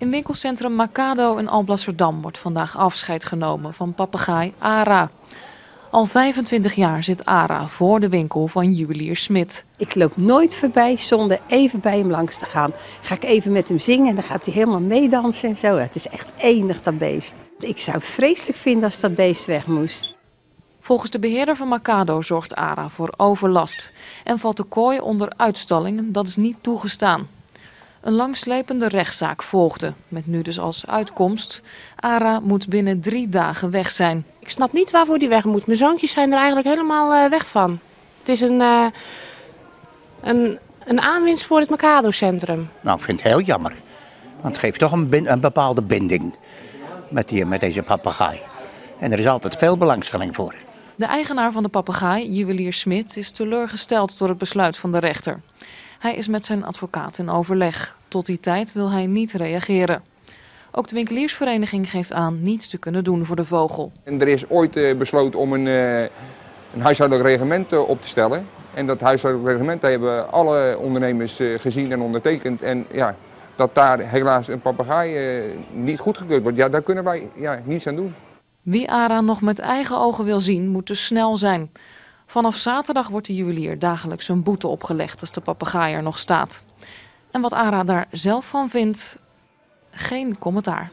In winkelcentrum Macado in Alblasserdam wordt vandaag afscheid genomen van papegaai Ara. Al 25 jaar zit Ara voor de winkel van juwelier Smit. Ik loop nooit voorbij zonder even bij hem langs te gaan. Ga ik even met hem zingen en dan gaat hij helemaal meedansen en zo. Het is echt enig dat beest. Ik zou het vreselijk vinden als dat beest weg moest. Volgens de beheerder van Macado zorgt ARA voor overlast en valt de kooi onder uitstallingen. Dat is niet toegestaan. Een langslepende rechtszaak volgde, met nu dus als uitkomst. ARA moet binnen drie dagen weg zijn. Ik snap niet waarvoor die weg moet. Mijn zoontjes zijn er eigenlijk helemaal eh, weg van. Het is een, uh, een, een aanwinst voor het Macado-centrum. Nou, ik vind het heel jammer. Want het geeft toch een, een bepaalde binding met, die, met deze papegaai. En er is altijd veel belangstelling voor. De eigenaar van de papegaai, juwelier Smit, is teleurgesteld door het besluit van de rechter. Hij is met zijn advocaat in overleg. Tot die tijd wil hij niet reageren. Ook de winkeliersvereniging geeft aan niets te kunnen doen voor de vogel. En er is ooit uh, besloten om een, uh, een huishoudelijk reglement uh, op te stellen. En dat huishoudelijk reglement hebben alle ondernemers gezien en ondertekend. En ja, dat daar helaas een papegaai niet goedgekeurd wordt, ja, daar kunnen wij ja, niets aan doen. Wie ARA nog met eigen ogen wil zien, moet dus snel zijn. Vanaf zaterdag wordt de juwelier dagelijks een boete opgelegd als de papegaai er nog staat. En wat ARA daar zelf van vindt, geen commentaar.